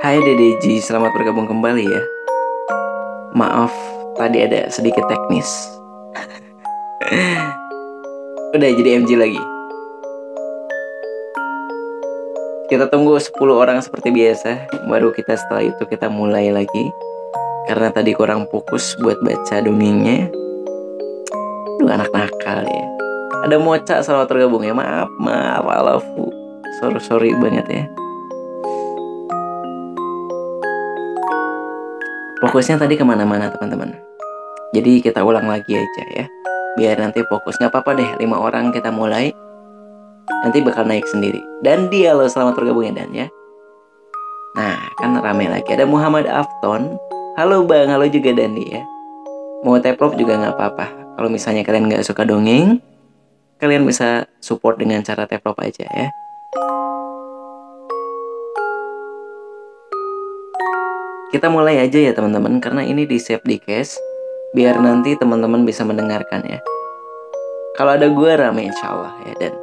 Hai Dedeji, selamat bergabung kembali ya. Maaf, tadi ada sedikit teknis. Udah jadi MG lagi. Kita tunggu 10 orang seperti biasa, baru kita setelah itu kita mulai lagi. Karena tadi kurang fokus buat baca dongengnya. Duh anak nakal ya. Ada Moca selamat tergabung ya. Maaf, maaf, alafu. Sorry, sorry banget ya. Fokusnya tadi ke mana-mana teman-teman. Jadi kita ulang lagi aja ya. Biar nanti fokus nggak apa-apa deh. Lima orang kita mulai. Nanti bakal naik sendiri. Dan dia lo selamat bergabung ya Dan ya. Nah kan rame lagi. Ada Muhammad Afton. Halo Bang, halo juga Dandi ya. Mau teprop juga nggak apa-apa. Kalau misalnya kalian nggak suka dongeng, kalian bisa support dengan cara teprop aja ya. Kita mulai aja ya teman-teman karena ini di save di cache biar nanti teman-teman bisa mendengarkan ya. Kalau ada gue rame insya Allah ya dan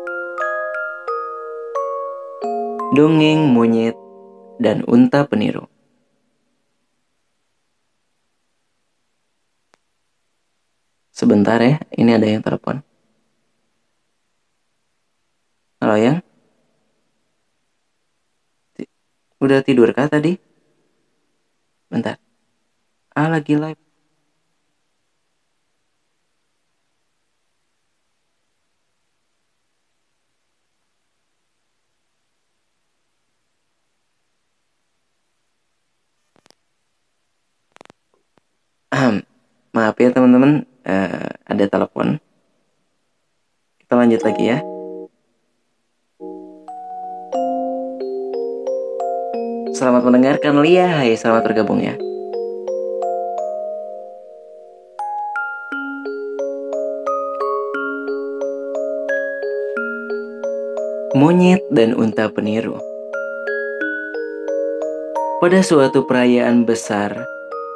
dongeng monyet dan unta peniru. Sebentar ya, ini ada yang telepon. Halo yang? Udah tidur kah tadi? Bentar. Ah, lagi live. Maaf ya teman-teman, uh, ada telepon. Kita lanjut lagi ya. Selamat mendengarkan Lia, hai selamat bergabung ya. Monyet dan unta peniru Pada suatu perayaan besar,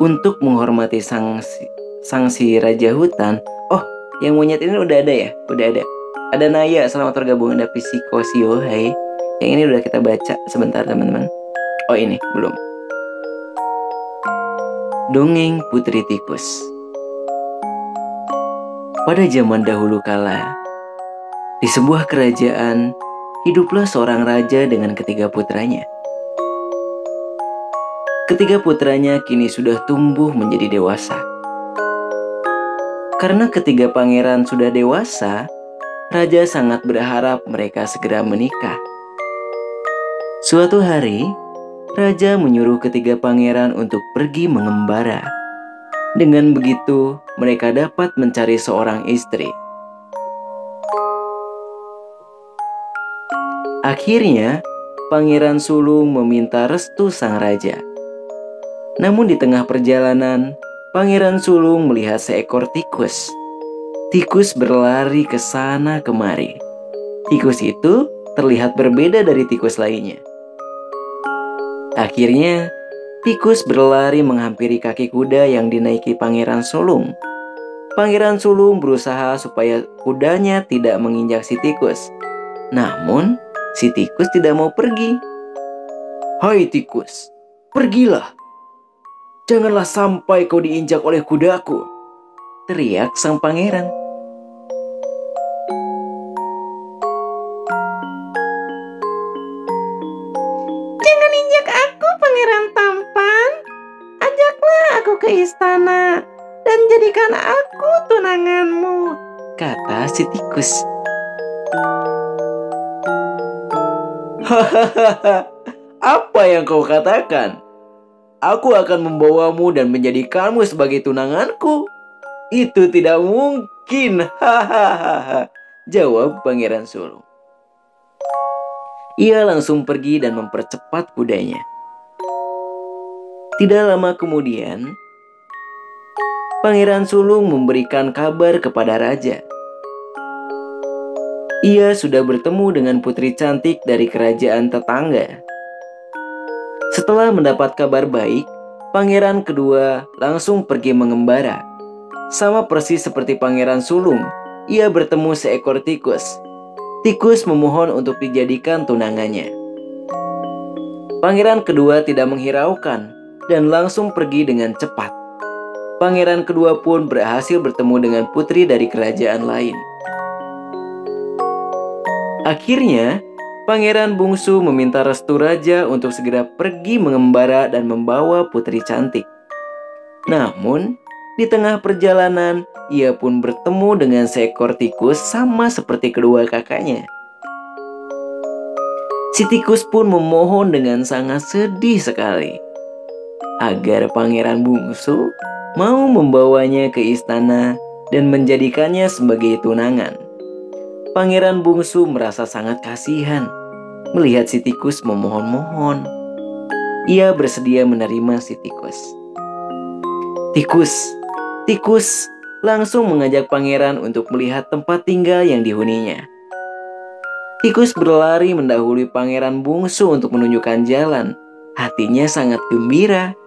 untuk menghormati sang si, sang si raja hutan, oh, yang monyet ini udah ada ya? Udah ada. Ada Naya, selamat bergabung. Ada Psikosio, hai. Yang ini udah kita baca sebentar teman-teman. Oh ini, belum. Dongeng Putri Tikus Pada zaman dahulu kala, di sebuah kerajaan, hiduplah seorang raja dengan ketiga putranya. Ketiga putranya kini sudah tumbuh menjadi dewasa. Karena ketiga pangeran sudah dewasa, raja sangat berharap mereka segera menikah. Suatu hari, raja menyuruh ketiga pangeran untuk pergi mengembara. Dengan begitu, mereka dapat mencari seorang istri. Akhirnya, Pangeran Sulung meminta restu sang raja. Namun di tengah perjalanan, Pangeran Sulung melihat seekor tikus. Tikus berlari ke sana kemari. Tikus itu terlihat berbeda dari tikus lainnya. Akhirnya, tikus berlari menghampiri kaki kuda yang dinaiki Pangeran Sulung. Pangeran Sulung berusaha supaya kudanya tidak menginjak si tikus. Namun, si tikus tidak mau pergi. Hai tikus, pergilah. Janganlah sampai kau diinjak oleh kudaku. Teriak sang pangeran. Istana dan jadikan aku tunanganmu. Kata si tikus. Apa yang kau katakan? Aku akan membawamu dan menjadikanmu sebagai tunanganku. Itu tidak mungkin. Hahaha. Jawab Pangeran Sulung. Ia langsung pergi dan mempercepat kudanya. Tidak lama kemudian, Pangeran Sulung memberikan kabar kepada raja. Ia sudah bertemu dengan putri cantik dari kerajaan tetangga. Setelah mendapat kabar baik, pangeran kedua langsung pergi mengembara. Sama persis seperti pangeran sulung, ia bertemu seekor tikus. Tikus memohon untuk dijadikan tunangannya. Pangeran kedua tidak menghiraukan dan langsung pergi dengan cepat. Pangeran kedua pun berhasil bertemu dengan putri dari kerajaan lain. Akhirnya, Pangeran bungsu meminta restu raja untuk segera pergi mengembara dan membawa putri cantik. Namun, di tengah perjalanan, ia pun bertemu dengan seekor tikus sama seperti kedua kakaknya. Si tikus pun memohon dengan sangat sedih sekali agar pangeran bungsu mau membawanya ke istana dan menjadikannya sebagai tunangan. Pangeran bungsu merasa sangat kasihan melihat si tikus memohon-mohon. Ia bersedia menerima si tikus. Tikus, tikus langsung mengajak pangeran untuk melihat tempat tinggal yang dihuninya. Tikus berlari mendahului pangeran bungsu untuk menunjukkan jalan. Hatinya sangat gembira.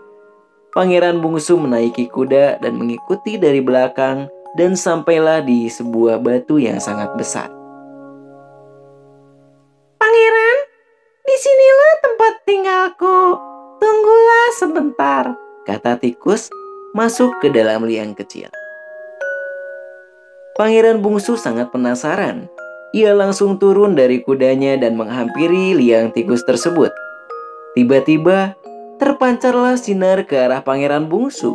Pangeran bungsu menaiki kuda dan mengikuti dari belakang dan sampailah di sebuah batu yang sangat besar. Pangeran, di sinilah tempat tinggalku. Tunggulah sebentar, kata tikus masuk ke dalam liang kecil. Pangeran bungsu sangat penasaran. Ia langsung turun dari kudanya dan menghampiri liang tikus tersebut. Tiba-tiba, terpancarlah sinar ke arah pangeran bungsu.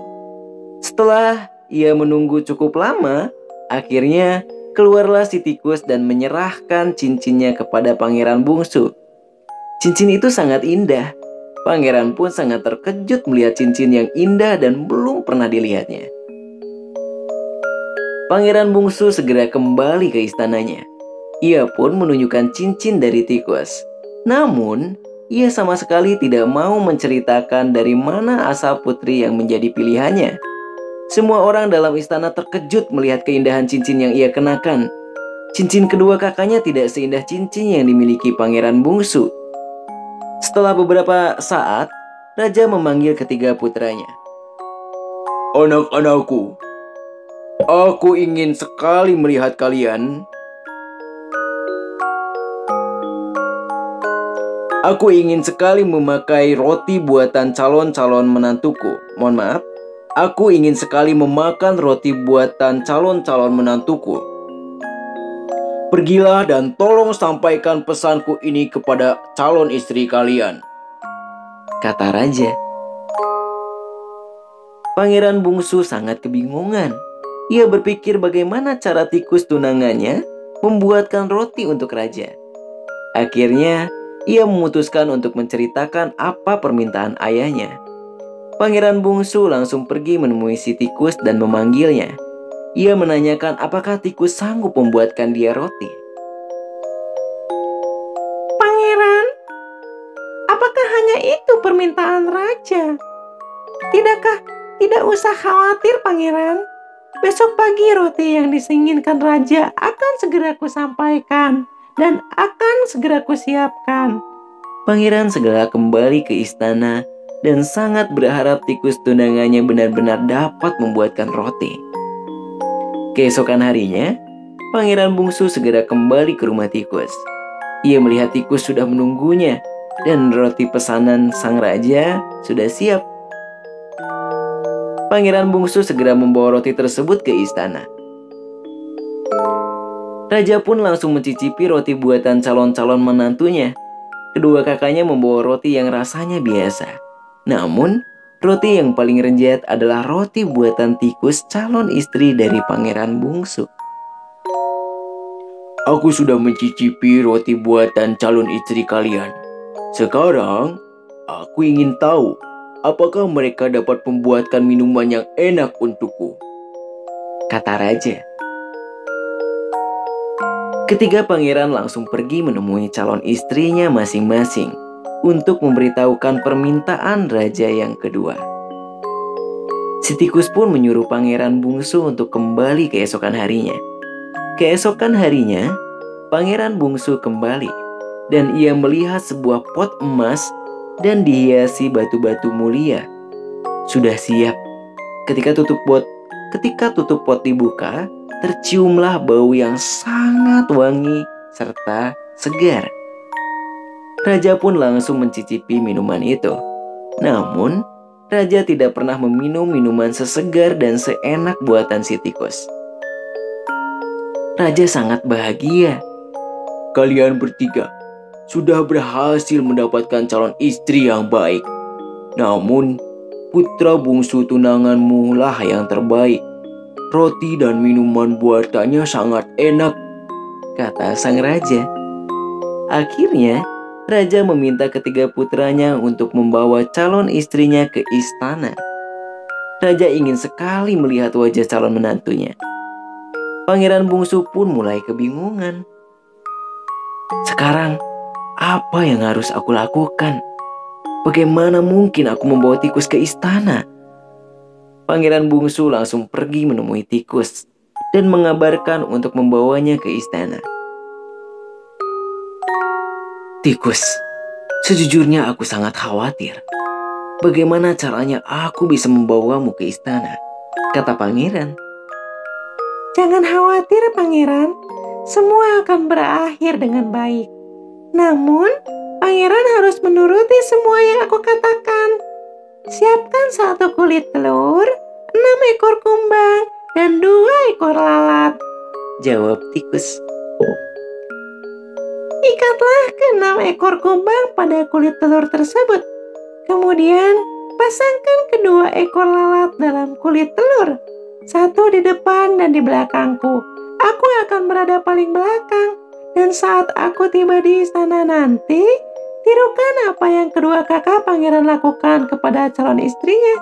Setelah ia menunggu cukup lama, akhirnya keluarlah si tikus dan menyerahkan cincinnya kepada pangeran bungsu. Cincin itu sangat indah. Pangeran pun sangat terkejut melihat cincin yang indah dan belum pernah dilihatnya. Pangeran bungsu segera kembali ke istananya. Ia pun menunjukkan cincin dari tikus. Namun, ia sama sekali tidak mau menceritakan dari mana asal putri yang menjadi pilihannya. Semua orang dalam istana terkejut melihat keindahan cincin yang ia kenakan. Cincin kedua kakaknya tidak seindah cincin yang dimiliki pangeran bungsu. Setelah beberapa saat, raja memanggil ketiga putranya. Anak-anakku, aku ingin sekali melihat kalian. Aku ingin sekali memakai roti buatan calon-calon menantuku. Mohon maaf, Aku ingin sekali memakan roti buatan calon-calon menantuku. Pergilah dan tolong sampaikan pesanku ini kepada calon istri kalian. Kata raja. Pangeran bungsu sangat kebingungan. Ia berpikir bagaimana cara tikus tunangannya membuatkan roti untuk raja. Akhirnya, ia memutuskan untuk menceritakan apa permintaan ayahnya. Pangeran bungsu langsung pergi menemui si tikus dan memanggilnya. Ia menanyakan apakah tikus sanggup membuatkan dia roti. Pangeran, apakah hanya itu permintaan raja? Tidakkah tidak usah khawatir, Pangeran? Besok pagi roti yang disinginkan raja akan segera kusampaikan dan akan segera kusiapkan. Pangeran segera kembali ke istana dan sangat berharap tikus tunangannya benar-benar dapat membuatkan roti. Keesokan harinya, Pangeran Bungsu segera kembali ke rumah tikus. Ia melihat tikus sudah menunggunya dan roti pesanan sang raja sudah siap. Pangeran Bungsu segera membawa roti tersebut ke istana. Raja pun langsung mencicipi roti buatan calon-calon menantunya. Kedua kakaknya membawa roti yang rasanya biasa. Namun, roti yang paling renjat adalah roti buatan tikus calon istri dari pangeran bungsu. Aku sudah mencicipi roti buatan calon istri kalian. Sekarang, aku ingin tahu apakah mereka dapat membuatkan minuman yang enak untukku. kata raja. Ketiga pangeran langsung pergi menemui calon istrinya masing-masing untuk memberitahukan permintaan raja yang kedua. Si tikus pun menyuruh pangeran bungsu untuk kembali keesokan harinya. Keesokan harinya, pangeran bungsu kembali dan ia melihat sebuah pot emas dan dihiasi batu-batu mulia. Sudah siap. Ketika tutup pot, ketika tutup pot dibuka, terciumlah bau yang sangat wangi serta segar. Raja pun langsung mencicipi minuman itu. Namun, Raja tidak pernah meminum minuman sesegar dan seenak buatan si tikus. Raja sangat bahagia. Kalian bertiga sudah berhasil mendapatkan calon istri yang baik. Namun, putra bungsu tunanganmu lah yang terbaik. Roti dan minuman buatannya sangat enak, kata sang raja. Akhirnya, raja meminta ketiga putranya untuk membawa calon istrinya ke istana. Raja ingin sekali melihat wajah calon menantunya. Pangeran bungsu pun mulai kebingungan. Sekarang, apa yang harus aku lakukan? Bagaimana mungkin aku membawa tikus ke istana? Pangeran bungsu langsung pergi menemui tikus dan mengabarkan untuk membawanya ke istana. Tikus, sejujurnya aku sangat khawatir. Bagaimana caranya aku bisa membawamu ke istana? Kata pangeran. Jangan khawatir, pangeran. Semua akan berakhir dengan baik. Namun, pangeran harus menuruti semua yang aku katakan. Siapkan satu kulit telur, enam ekor kumbang, dan dua ekor lalat. Jawab tikus. Ikatlah keenam ekor kumbang pada kulit telur tersebut. Kemudian, pasangkan kedua ekor lalat dalam kulit telur. Satu di depan dan di belakangku. Aku akan berada paling belakang. Dan saat aku tiba di istana nanti, Tirukan apa yang kedua kakak pangeran lakukan kepada calon istrinya.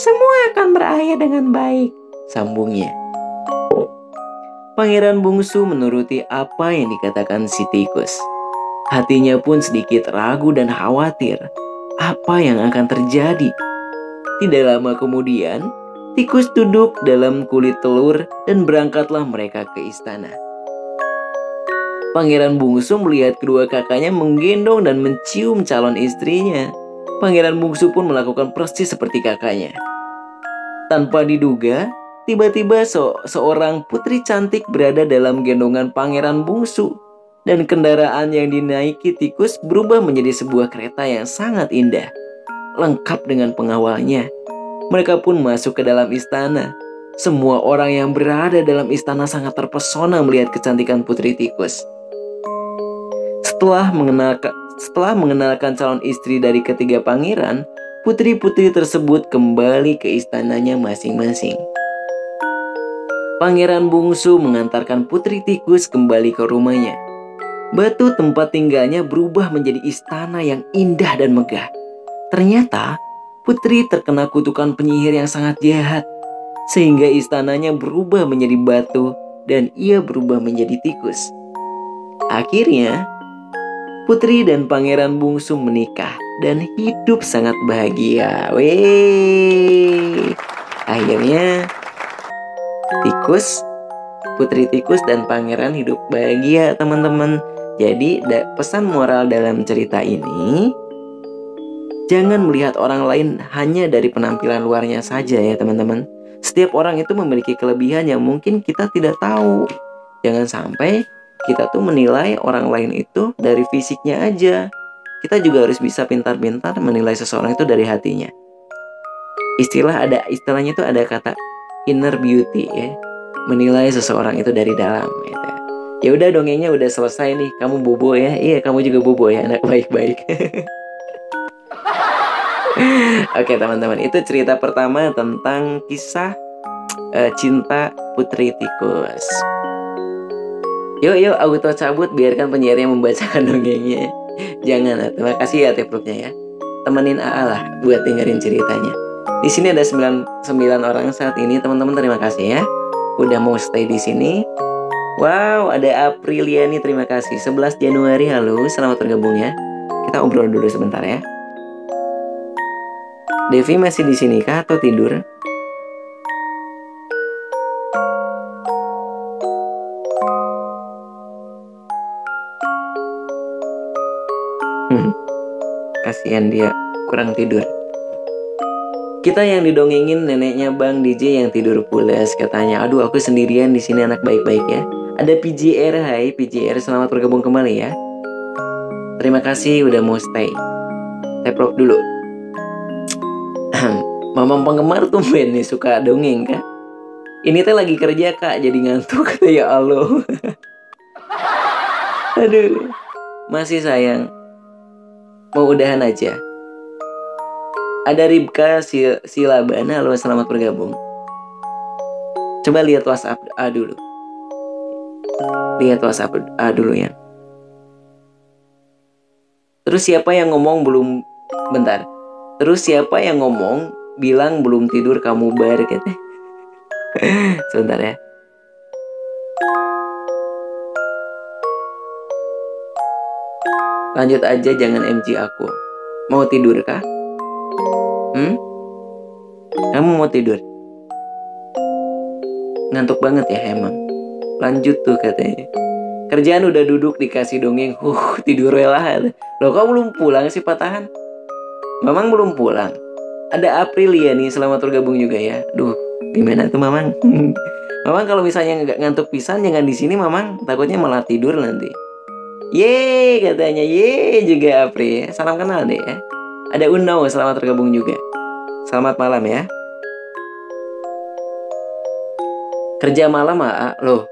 Semua akan berakhir dengan baik. Sambungnya. Pangeran bungsu menuruti apa yang dikatakan si tikus. Hatinya pun sedikit ragu dan khawatir apa yang akan terjadi. Tidak lama kemudian, tikus duduk dalam kulit telur dan berangkatlah mereka ke istana. Pangeran Bungsu melihat kedua kakaknya menggendong dan mencium calon istrinya. Pangeran Bungsu pun melakukan persis seperti kakaknya. Tanpa diduga, tiba-tiba se seorang putri cantik berada dalam gendongan Pangeran Bungsu. Dan kendaraan yang dinaiki tikus berubah menjadi sebuah kereta yang sangat indah. Lengkap dengan pengawalnya. Mereka pun masuk ke dalam istana. Semua orang yang berada dalam istana sangat terpesona melihat kecantikan putri tikus. Setelah mengenalkan, setelah mengenalkan calon istri dari ketiga pangeran, putri-putri tersebut kembali ke istananya masing-masing. Pangeran bungsu mengantarkan putri tikus kembali ke rumahnya. Batu tempat tinggalnya berubah menjadi istana yang indah dan megah. Ternyata, putri terkena kutukan penyihir yang sangat jahat, sehingga istananya berubah menjadi batu dan ia berubah menjadi tikus. Akhirnya, Putri dan Pangeran Bungsu menikah dan hidup sangat bahagia. Weh. Akhirnya tikus, putri tikus dan pangeran hidup bahagia, teman-teman. Jadi, pesan moral dalam cerita ini Jangan melihat orang lain hanya dari penampilan luarnya saja ya teman-teman. Setiap orang itu memiliki kelebihan yang mungkin kita tidak tahu. Jangan sampai kita tuh menilai orang lain itu dari fisiknya aja. Kita juga harus bisa pintar-pintar menilai seseorang itu dari hatinya. Istilah ada istilahnya itu ada kata inner beauty ya. Menilai seseorang itu dari dalam gitu. Ya udah dongengnya udah selesai nih. Kamu bobo ya. Iya, kamu juga bobo ya, anak baik-baik. Oke, teman-teman, itu cerita pertama tentang kisah uh, cinta putri tikus. Yuk yuk auto cabut biarkan penyiarnya membacakan dongengnya. Jangan, terima kasih ya tepluknya ya. Temenin AA lah buat dengerin ceritanya. Di sini ada 9, 9 orang saat ini teman-teman terima kasih ya. udah mau stay di sini. Wow, ada Apriliani, terima kasih. 11 Januari, halo, selamat bergabung ya. Kita obrol dulu sebentar ya. Devi masih di sini kah atau tidur? Kasihan dia kurang tidur. Kita yang didongengin neneknya Bang DJ yang tidur pulas katanya. Aduh aku sendirian di sini anak baik-baik ya. Ada PJR, hai PJR selamat bergabung kembali ya. Terima kasih udah mau stay. Teprok dulu. Mama penggemar tuh ben nih suka dongeng kan. Ini teh lagi kerja kak jadi ngantuk ya Allah. Aduh. Masih sayang. Mau udahan aja. Ada Ribka Sil Silabana, halo selamat bergabung. Coba lihat WhatsApp A dulu. Lihat WhatsApp A dulu ya. Terus siapa yang ngomong belum bentar. Terus siapa yang ngomong bilang belum tidur kamu bar kata. Sebentar ya. Lanjut aja jangan MG aku. Mau tidur kah? Hmm? Kamu mau tidur? Ngantuk banget ya emang. Lanjut tuh katanya. Kerjaan udah duduk dikasih dongeng. Huh, tidur rela. Loh kok belum pulang sih patahan? Mamang belum pulang. Ada Aprilia nih selamat bergabung juga ya. Duh, gimana tuh Mamang? mamang kalau misalnya nggak ngantuk pisan jangan di sini Mamang. Takutnya malah tidur nanti. Ye katanya ye juga Apri. Salam kenal deh ya. Ada Uno, selamat tergabung juga. Selamat malam ya. Kerja malam, ah, loh.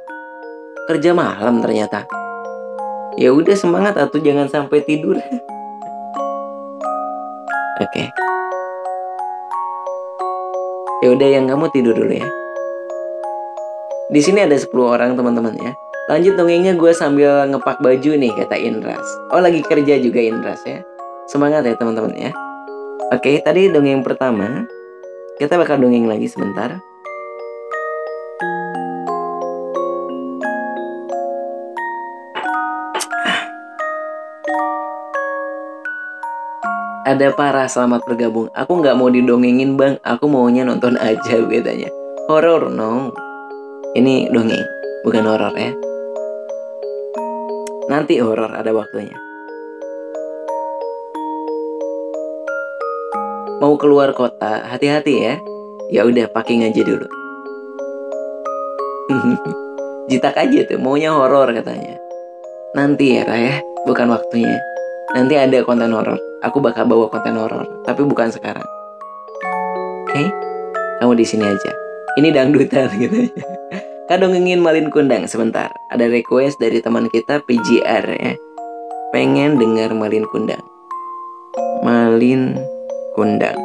Kerja malam ternyata. Ya udah semangat atau jangan sampai tidur. Oke. Okay. Ya udah yang kamu tidur dulu ya. Di sini ada 10 orang teman-teman ya. Lanjut dongengnya gue sambil ngepak baju nih kata Indras. Oh lagi kerja juga Indras ya. Semangat ya teman-teman ya. Oke, tadi dongeng pertama. Kita bakal dongeng lagi sebentar. Ada parah selamat bergabung. Aku nggak mau didongengin bang. Aku maunya nonton aja bedanya. Horor no. Ini dongeng, bukan horor ya. Nanti horor ada waktunya. mau keluar kota, hati-hati ya. Ya udah packing aja dulu. Jitak aja tuh, maunya horor katanya. Nanti ya, ya, bukan waktunya. Nanti ada konten horor. Aku bakal bawa konten horor, tapi bukan sekarang. Oke, okay? kamu di sini aja. Ini dangdutan gitu. Kadang ingin malin kundang sebentar. Ada request dari teman kita PGR ya. Pengen dengar malin kundang. Malin kundang.